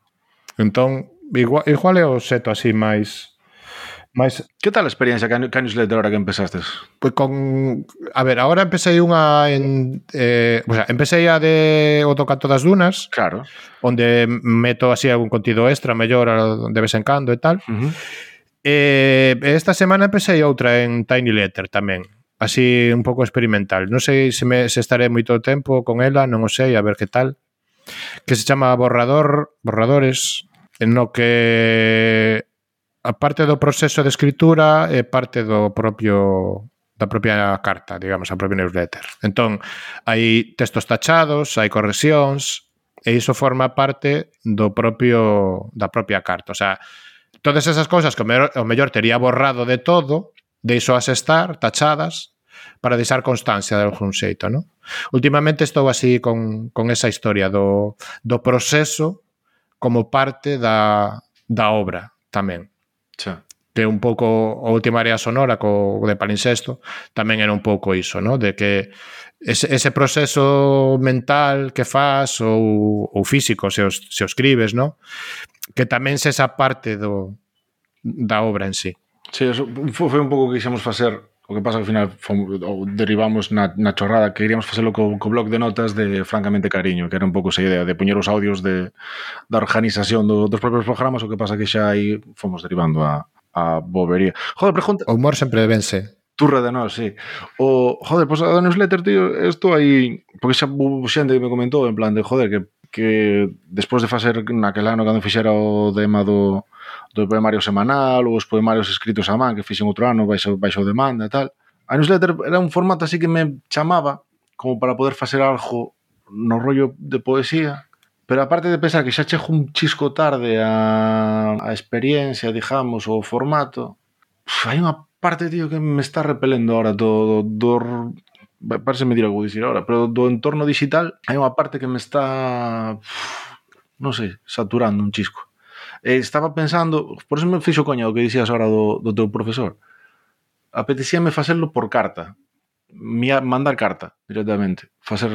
Entón, igual, igual é o seto así máis Mas, que tal a experiencia ca, ca newsletter ahora que empezastes? Pois pues con... A ver, agora empecé unha... En, eh, o sea, empecé a de O Tocanto das Dunas. Claro. Onde meto así algún contido extra, mellor de vez en cando e tal. Uh -huh. Eh, esta semana empecé outra en Tiny Letter tamén así un pouco experimental. Non sei se, me, se estaré moito tempo con ela, non o sei, a ver que tal. Que se chama Borrador, Borradores, en no que a parte do proceso de escritura é parte do propio da propia carta, digamos, a propia newsletter. Entón, hai textos tachados, hai correxións, e iso forma parte do propio da propia carta. O sea, todas esas cousas que o mellor, o mellor tería borrado de todo, deixo as estar tachadas para deixar constancia de algún xeito, ¿no? Últimamente estou así con, con esa historia do, do proceso como parte da, da obra tamén. Sí. Que un pouco a última área sonora co de Palincesto tamén era un pouco iso, ¿no? De que ese, ese proceso mental que faz ou, ou físico se os, se os escribes, ¿no? Que tamén se esa parte do da obra en sí. Sí, eso foi un pouco que quixemos facer O que pasa que ao final fomos, derivamos na, na chorrada que queríamos facelo co, co blog de notas de Francamente Cariño, que era un pouco esa idea de poñer os audios de, da organización do, dos propios programas, o que pasa que xa aí fomos derivando a, a bobería. Joder, pregunta... O humor sempre vence. Turra de nós, sí. O, joder, pois pues, a newsletter, tío, estou aí... Porque xa xente que me comentou en plan de, joder, que que despois de facer naquela ano cando fixera o tema do, do poemario semanal ou os poemarios escritos a man que fixen outro ano baixo, baixo demanda e tal a newsletter era un formato así que me chamaba como para poder facer algo no rollo de poesía pero aparte de pensar que xa chego un chisco tarde a, a experiencia, digamos, o formato, uf, hai unha parte, tío, que me está repelendo ahora do, do, do parece medir algo dicir ahora, pero do entorno digital hai unha parte que me está non sei, saturando un chisco. E estaba pensando, por eso me fixo coña o que dicías ahora do, do teu profesor. Apetecíame facelo por carta, mandar carta directamente, facer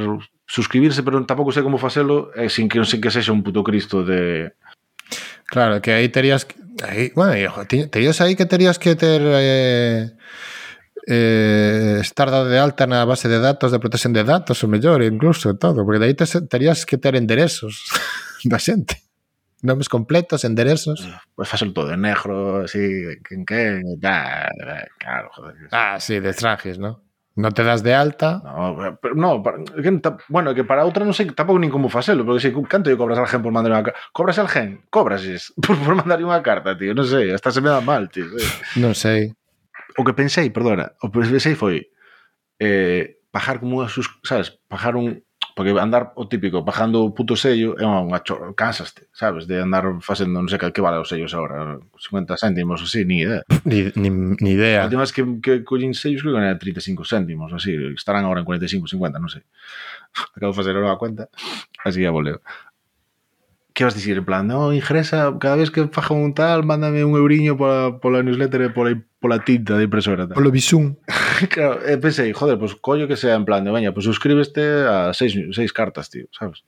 suscribirse, pero tampouco sei como facelo eh, sin que sin que sexa un puto cristo de Claro, que aí terías aí, bueno, terías aí que terías que ter eh eh, estar dado de alta na base de datos de protección de datos, o mellor, incluso, todo, porque de aí te, terías que ter enderezos da xente. Nomes completos, enderezos. Ah, pois pues faselo todo en negro, así, quen que, da, da, claro, joder. Ah, sí, de estranges, ¿no? No te das de alta. No, pero, no que, bueno, que para outra non sei tampouco nin como facelo, porque sei canto yo cobras al gen por mandar unha carta. Cobras al gen? Cobras por, por mandar unha carta, tío, non sei, hasta se me dá mal, tío. non sei o que pensei, perdona, o que pensei foi eh, pajar como unha, sabes, pajar un, porque andar o típico, bajando o puto sello é unha, unha cansaste, sabes, de andar facendo, non sei que, que vale os sellos agora, 50 céntimos, así, ni idea. Ni, ni, ni idea. A última vez que, que collín sellos creo que era 35 céntimos, así, estarán agora en 45, 50, non sei. Acabo de facer a cuenta, así ya voleo. Que vas dicir? En plan, no, ingresa, cada vez que faja un tal, mándame un euriño pola, pola newsletter e pola, pola tinta de impresora. Tal. Polo bisún. claro, e pensei, joder, pues, collo que sea en plan de, veña, pois pues, suscríbeste a seis, seis cartas, tío, sabes?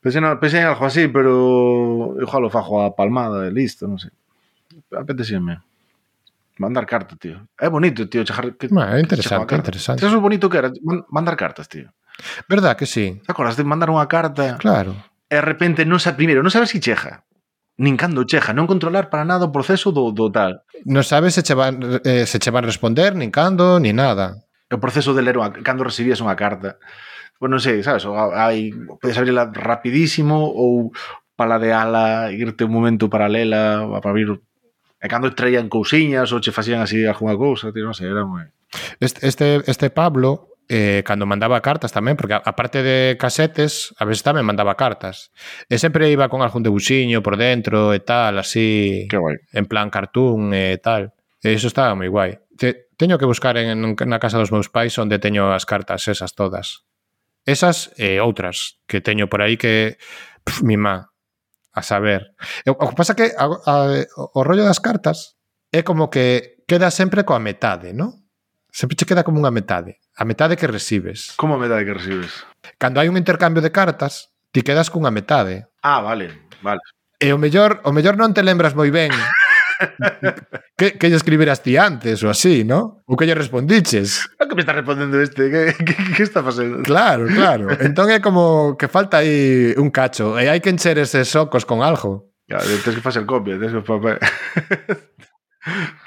Pensei, no, pensei en algo así, pero igual lo fajo a palmada e listo, non sei. Apetecíame. Mandar carta, tío. É bonito, tío, chejar... Que, bueno, é interesante, que interesante. Eso bonito que era, mandar cartas, tío. Verdad que sí. Te acordas de mandar unha carta? Claro. E de repente non sa primeiro, non sabes si cheja nin cando chega, non controlar para nada o proceso do, do tal. Non sabes se che van, eh, se che van responder, nin cando, ni nada. O proceso de ler unha, cando recibías unha carta. Bueno, non sei, sabes, ou hai, podes abrirla rapidísimo ou paladeala, irte un momento paralela, para abrir... E cando traían cousiñas ou che facían así algunha cousa, tío, non sei, era moi... Este, este, este Pablo eh, cando mandaba cartas tamén, porque aparte de casetes, a veces tamén mandaba cartas. E sempre iba con algún debuxiño por dentro e tal, así, Qué guai. en plan cartoon e tal. E iso estaba moi guai. Te, teño que buscar en, na casa dos meus pais onde teño as cartas esas todas. Esas e outras que teño por aí que pf, mi má, a saber. E, o que pasa que a, a, o rollo das cartas é como que queda sempre coa metade, non? Sempre che queda como unha metade. A metade que recibes. Como a metade que recibes? Cando hai un intercambio de cartas, ti quedas cunha metade. Ah, vale, vale. E o mellor, o mellor non te lembras moi ben que, que lle escribiras ti antes ou así, ¿no? Ou que lle respondiches. A ah, que me está respondendo este? Que, que, que está facendo? Claro, claro. Entón é como que falta aí un cacho. E hai que encher eses socos con algo. Claro, tens que facer copia, tens que...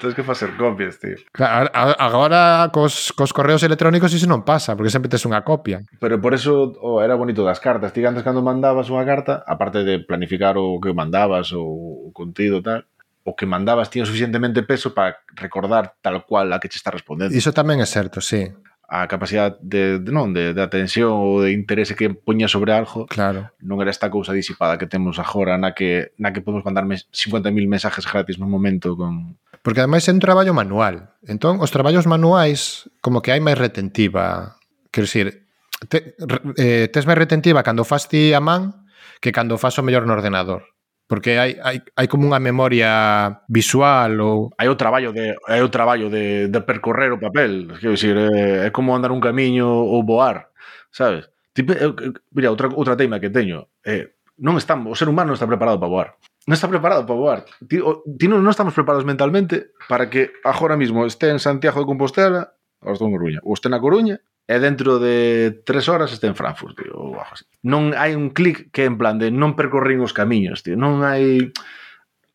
Tens que facer copias, tío. Claro, agora cos, cos correos electrónicos iso non pasa, porque sempre tes unha copia. Pero por eso oh, era bonito das cartas. Ti antes cando mandabas unha carta, aparte de planificar o que mandabas, o, o contido tal, o que mandabas tiña suficientemente peso para recordar tal cual a que che está respondendo. Iso tamén é certo, sí a capacidade de, de non de, de atención ou de interese que poña sobre algo claro. non era esta cousa disipada que temos agora na que na que podemos mandar 50.000 mensajes gratis no momento con Porque ademais é un traballo manual. Entón, os traballos manuais como que hai máis retentiva. Quero dicir, te, eh, tes máis retentiva cando fas ti a man que cando fas o mellor no ordenador porque hai, hai, hai como unha memoria visual ou hai o traballo de hai o traballo de, de percorrer o papel, quero dicir, é, é como andar un camiño ou voar, sabes? Tipo, eu, mira, outra outra teima que teño é non estamos, o ser humano non está preparado para voar. Non está preparado para voar. Ti, o, ti non, non estamos preparados mentalmente para que agora mesmo este en Santiago de Compostela, ou este en Coruña, ou este na Coruña, e dentro de tres horas este en Frankfurt, tío, ou algo así. Non hai un clic que en plan de non percorrín os camiños, tío, non hai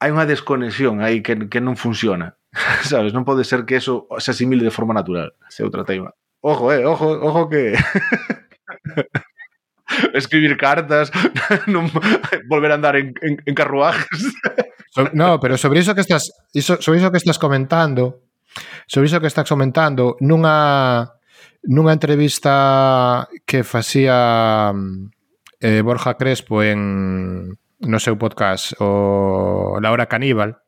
hai unha desconexión aí que, que non funciona. Sabes, non pode ser que eso se asimile de forma natural. Se outra teima. Ojo, eh, ojo, ojo que escribir cartas, non volver a andar en, en, en carruajes. no, pero sobre iso que estás iso, sobre iso que estás comentando, sobre iso que estás comentando, nunha Nunha entrevista que facía eh, Borja Crespo en no seu podcast o La Hora Caníbal,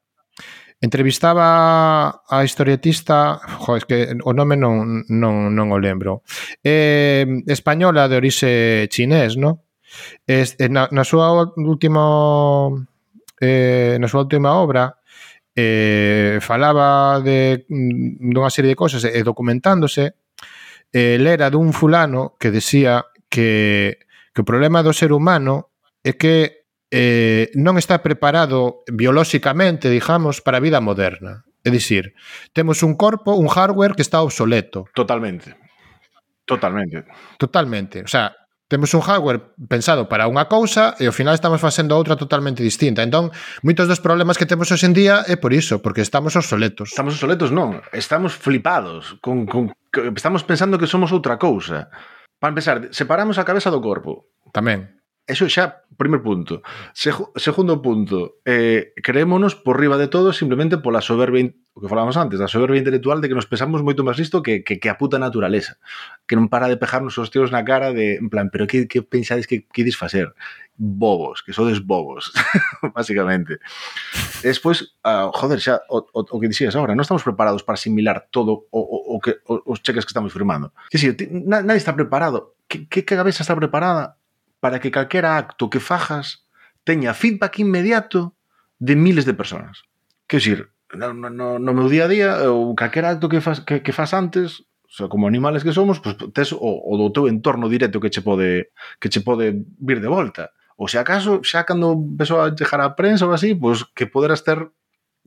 entrevistaba a historietista, jo, es que o nome non, non, non o lembro, eh, española de orixe chinés, no? Es, eh, na, na súa último eh, na súa última obra eh, falaba de dunha serie de cosas e eh, documentándose eh, lera dun fulano que decía que, que o problema do ser humano é que eh, non está preparado biolóxicamente, digamos, para a vida moderna. É dicir, temos un corpo, un hardware que está obsoleto. Totalmente. Totalmente. Totalmente. O sea, Temos un hardware pensado para unha cousa e ao final estamos facendo outra totalmente distinta. Entón, moitos dos problemas que temos hoxe en día é por iso, porque estamos obsoletos. Estamos obsoletos, non. Estamos flipados. Con, con, estamos pensando que somos outra cousa. Para empezar, separamos a cabeza do corpo. Tamén. Eso xa, primer punto. Segu, segundo punto, eh, creémonos por riba de todo simplemente pola soberbia, o que falábamos antes, da soberbia intelectual de que nos pensamos moito máis listo que, que, que a puta naturaleza, que non para de pejarnos os tiros na cara de, en plan, pero que, que pensades que quedes facer? Bobos, que sodes bobos, básicamente. Despois, uh, joder, xa, o, o, o que dixías agora, non estamos preparados para asimilar todo o, o, o que, o, os cheques que estamos firmando. Que si, nadie está preparado. Que, que cabeza está preparada para que calquera acto que fajas teña feedback inmediato de miles de personas. Que decir, no, no, no meu día a día, ou calquera acto que fas, que, que fas antes, o sea, como animales que somos, pues, tes o, o do teu entorno directo que che pode que che pode vir de volta. Ou se acaso, xa cando empezou a chegar a prensa ou así, pues, que poderas ter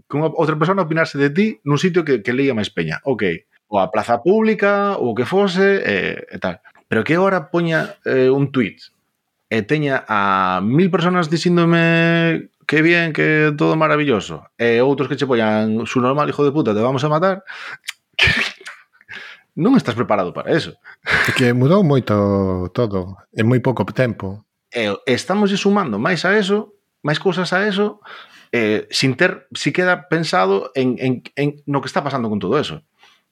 que unha outra persona opinarse de ti nun sitio que, que leía máis peña. Ok, ou a plaza pública, ou o que fose, eh, e tal. Pero que agora poña eh, un tweet e teña a mil personas dicíndome que bien, que todo maravilloso, e outros que che pollan su normal hijo de puta, te vamos a matar, non estás preparado para eso. Que mudou moito todo, en moi pouco tempo. E estamos sumando máis a eso, máis cousas a eso, eh, sin ter si queda pensado en, en, en no que está pasando con todo eso.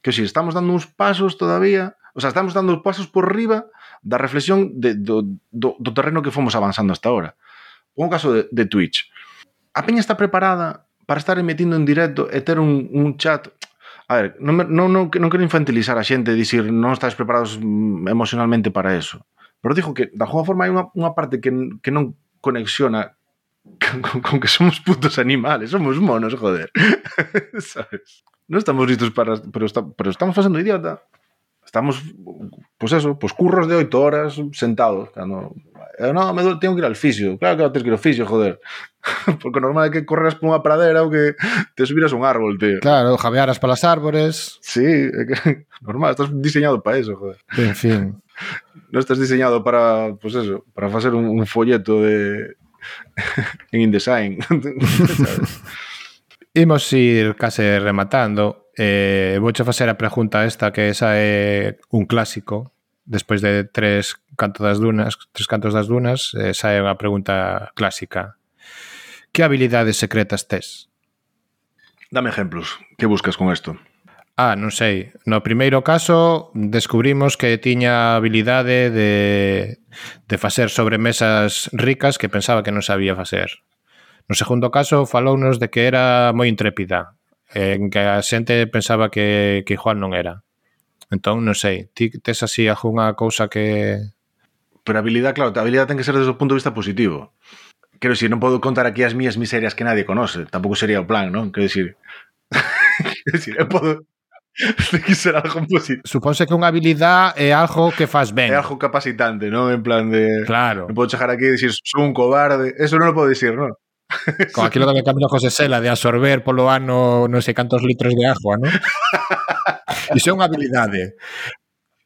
Que si estamos dando uns pasos todavía O sea, estamos dando pasos por riba da reflexión de, do, do, do terreno que fomos avanzando hasta ahora. Pongo o caso de, de Twitch. A peña está preparada para estar emitindo en directo e ter un, un chat A ver, non, non, non, non quero infantilizar a xente e dicir non estáis preparados mm, emocionalmente para eso. Pero digo que, da alguma forma, hai unha, unha parte que, que non conexiona con, con, con que somos putos animales, somos monos, joder. Sabes? Non estamos listos para... Pero, está, pero estamos facendo idiota. Estamos, pues eso, pues curros de 8 horas sentados. Cando, eh, no, me do, tengo que ir al fisio. Claro que tienes que ir ao fisio, joder. Porque normal é que correras por unha pradera ou que te subieras un árbol, tío. Claro, javearas para las árbores. Sí, é que, normal, estás diseñado para eso, joder. En fin. Non estás diseñado para, pues eso, para facer un, un folleto de... en InDesign. Imos ir case rematando eh, vouche facer a pregunta esta que esa é un clásico despois de tres cantos das dunas, tres cantos das dunas, eh, esa é unha pregunta clásica. Que habilidades secretas tes? Dame exemplos. Que buscas con isto? Ah, non sei. No primeiro caso descubrimos que tiña habilidade de, de facer sobremesas ricas que pensaba que non sabía facer. No segundo caso falounos de que era moi intrépida, en que a xente pensaba que, que Juan non era. Entón, non sei, ti tes así algunha cousa que... Pero a habilidade, claro, a habilidade ten que ser desde o punto de vista positivo. Quero dicir, non podo contar aquí as mías miserias que nadie conoce. Tampouco sería o plan, non? Quero dicir... Quero dicir, eu podo... Ten que ser algo positivo. Supónse que unha habilidade é algo que faz ben. É algo capacitante, non? En plan de... Claro. Non podo chegar aquí e dicir, son un cobarde. Eso non lo podo dicir, non? Con aquilo que camino José Sela de absorber polo ano non sei cantos litros de agua, non? Iso é unha habilidade.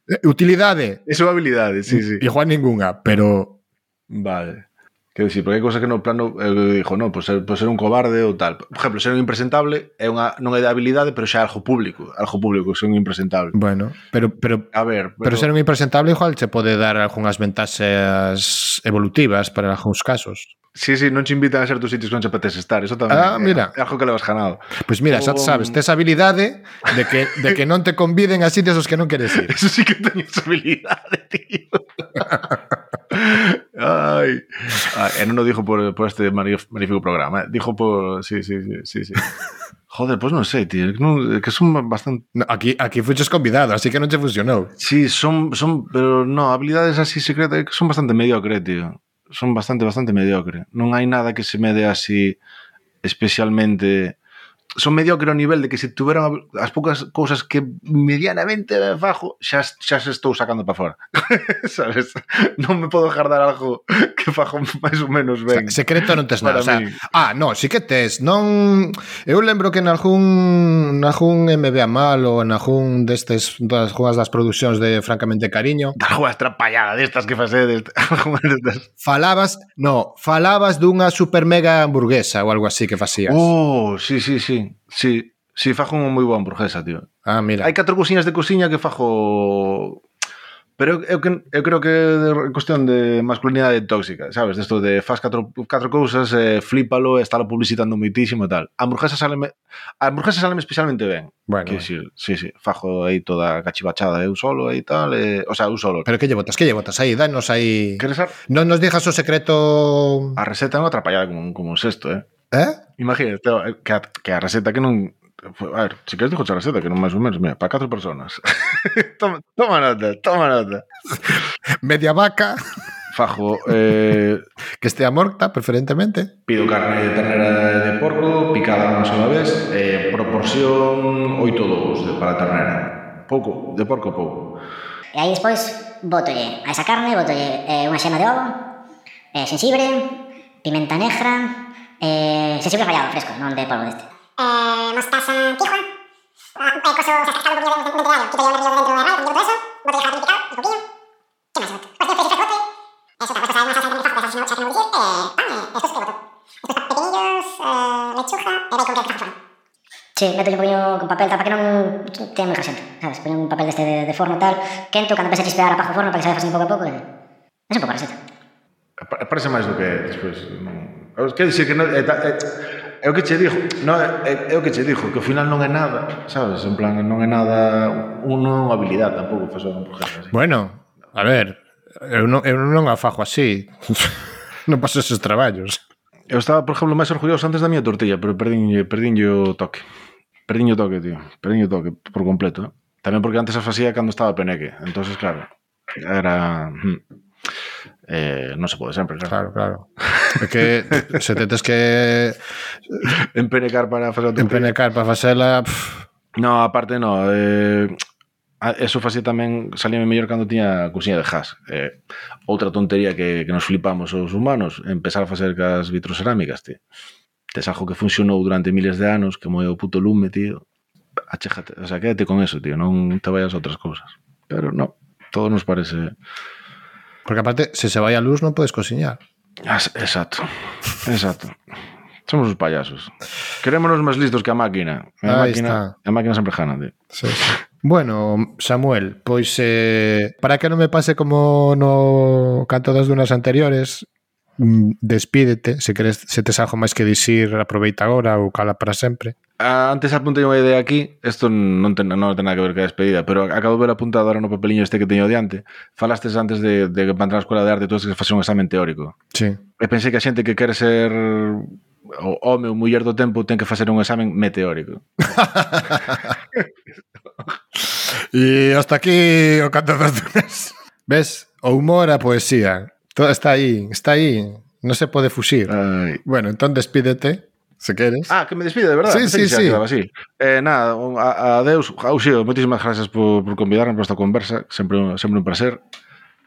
Eh, utilidade. Iso é unha habilidade, sí, sí. Igual ninguna, pero... Vale. Quero dicir, porque hai cousas que no plano eu dixo, non, por pois ser, por ser un cobarde ou tal. Por exemplo, ser un impresentable é unha non é de habilidade, pero xa é algo público, algo público ser un impresentable. Bueno, pero pero a ver, pero, pero ser un impresentable igual che pode dar algunhas ventaxas evolutivas para algúns casos. Sí, sí, non che invitan a certos sitios que non che apetece estar, eso tamén. Ah, mira. É, algo que levas ganado. Pois pues mira, xa sabes, tes habilidade de que de que non te conviden a sitios aos que non queres ir. Eso sí que teñes habilidade, tío. Ai. Ai e non o dijo por, por, este magnífico programa, eh. dijo por... Sí, sí, sí, sí. sí. Joder, pues non sei, tío, Non, que son bastante... No, aquí, aquí fuches convidado, así que non te funcionou. Sí, son, son, pero no, habilidades así secretas que son bastante mediocre, tío. Son bastante, bastante mediocre. Non hai nada que se me dé así especialmente son mediocre ao nivel de que se tuveran as poucas cousas que medianamente fajo, xa, xa se estou sacando para fora. Sabes? Non me podo guardar algo que fajo máis ou menos ben. Secreto non tes nada. O sea, ah, non, sí que tes. Non... Eu lembro que nalgún, nalgún MBA mal ou nalgún destes das jugas das producións de Francamente Cariño. Das jugas trapallada destas que facedes. falabas, no, falabas dunha super mega hamburguesa ou algo así que facías. Oh, sí, sí, sí. Sí, sí, fajo unha moi boa hamburguesa, tío. Ah, mira. Hai catro cousiñas de cociña que fajo Pero eu, eu, eu creo que é cuestión de masculinidade tóxica, sabes? Desto de faz catro, catro cousas, eh, flípalo, estálo publicitando moitísimo e tal. A hamburguesa saleme, a hamburguesa saleme especialmente ben. Bueno. Que, si, si, si, fajo aí toda cachivachada eu solo e tal, eh, o sea, eu solo. Pero que lle botas, que lle botas aí, danos aí... Queres ar... Non nos dijas o secreto... A receta é unha atrapallada como, como un sexto, eh? Eh? Imagínate, eh, que a, que a receta que non... A ver, se queres digo a receta, que non máis ou menos, mira, para catro personas. toma, toma nota, toma nota. Media vaca. Fajo. Eh... que estea morta, preferentemente. Pido carne de ternera de porco, picada unha sola vez, eh, proporción 8-2 para ternera. Pouco, de porco pouco. E aí despois botolle a esa carne, botolle eh, unha xema de ovo, eh, sensibre, pimenta negra, eh, sensibre rallado, fresco, non de polvo deste. eh, mostaza tijua, ah, eh, coso, o sea, cascado un poquillo de, de, de gallo, quito yo el medio dentro de radio, todo eso, bote de jalapeño picado, y pepino, ¿qué más bote? Cualquier precioso bote, eso tampoco sabe más salsa que me fajo, que no, que no lo decir, eh, pan, eh, después que boto. Después pepinillos, eh, lechuga, eh, bacon que fajo. Sí, meto un poquinho con papel tapa que non ten moi xento, sabes? Poño un papel deste de, de forno tal, quento, cando empece a chispear apago o forno para que se vaya facendo pouco a pouco, e... É un pouco a receta. Pa- Parece máis do que despois. Non... Quer dicir que non, é, é, é o que che dixo, no, é, é o que che dixo, que ao final non é nada, sabes? En plan, non é nada, un, non é unha habilidade tampouco facer un projeto así. Bueno, a ver, eu non, eu non afajo así. non paso esos traballos. Eu estaba, por exemplo, máis orgulloso antes da miña tortilla, pero perdinlle, perdinlle o toque. Perdín o toque, tío. perdín o toque, por completo. Eh? Tamén porque antes as facía cando estaba peneque. entonces claro, era... Hmm eh, non se pode sempre, claro. Claro, claro. É que se te tes que... Empenecar para facer o Empenecar para facela... Pff. No, aparte no. Eh, eso facía tamén, salíame mellor cando tiña cousiña de jazz. Eh, outra tontería que, que nos flipamos os humanos, empezar a facer cas vitrocerámicas, tío. Tes algo que funcionou durante miles de anos, que moi o puto lume, tío. Achéjate, o sea, quédate con eso, tío, non te vayas a outras cousas. Pero no, todo nos parece porque aparte, se se vai a luz non podes cociñar. As- Exacto, exacto. Somos os payasos. Querémonos máis listos que a máquina. A máquina, a máquina sempre gana, tío. Sí, sí. Bueno, Samuel, pois eh, para que non me pase como no canto das dunas anteriores, mm, despídete, se queres, se tes algo máis que dicir, aproveita agora ou cala para sempre. Antes apuntei unha idea aquí, isto non ten, non ten nada que ver que a despedida, pero acabo de ver apuntado ahora no papeliño este que teño diante. Falastes antes de, de que para entrar a escola de arte tú que facer un examen teórico. Sí. E pensei que a xente que quere ser o home ou muller do tempo ten que facer un examen meteórico. e hasta aquí o canto das dunas. Ves? O humor, a poesía. Todo está aí, está aí. Non se pode fuxir. Ay. Bueno, entón despídete se queres. Ah, que me despido, de verdad. Sí, sí, sí. Así. Eh, nada, a, adeus. Auxio, moitísimas gracias por, por convidarme para esta conversa. Sempre, sempre un placer.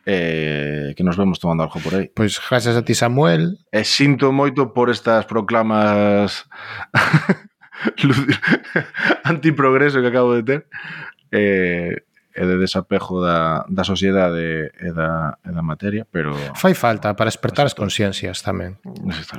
Eh, que nos vemos tomando algo por aí. Pois pues gracias a ti, Samuel. Eh, e sinto moito por estas proclamas antiprogreso que acabo de ter. Eh, e de desapego da, da sociedade e da, e da materia, pero... Fai falta para despertar as conciencias tamén.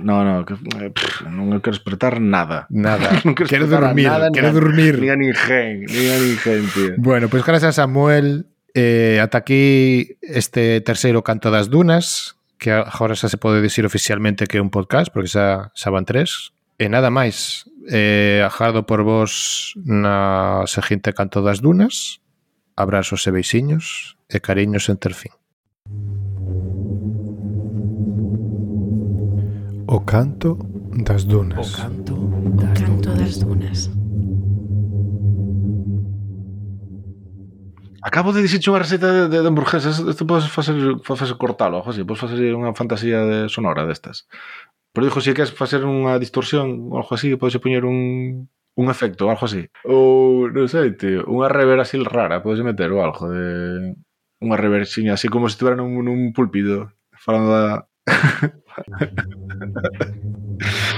No, no, que, eh, pff, non quero despertar nada. Nada. non quero, quero dormir, nada, quero ni dormir. Ni a nin ni a ninguén, tío. Bueno, pois pues gracias a Samuel. Eh, ata aquí este terceiro canto das dunas, que agora xa se pode dicir oficialmente que é un podcast, porque xa, xa van tres. E nada máis, eh, ajardo por vos na seguinte canto das dunas, Abrazos e beixiños e cariños en ter fin. O canto das dunas. O canto das, o canto das dunas. Acabo de dicirche unha receita de, de, de hamburguesas. Isto podes facer, facer cortalo, José. Podes facer unha fantasía de sonora destas. Pero dixo, se si queres facer unha distorsión ou algo así, podes poñer un un efecto ou algo así. Ou, non sei, tío, unha rever así rara, podes meter ou algo de... Unha reversiña, así como se si nun, nun pulpido, falando da...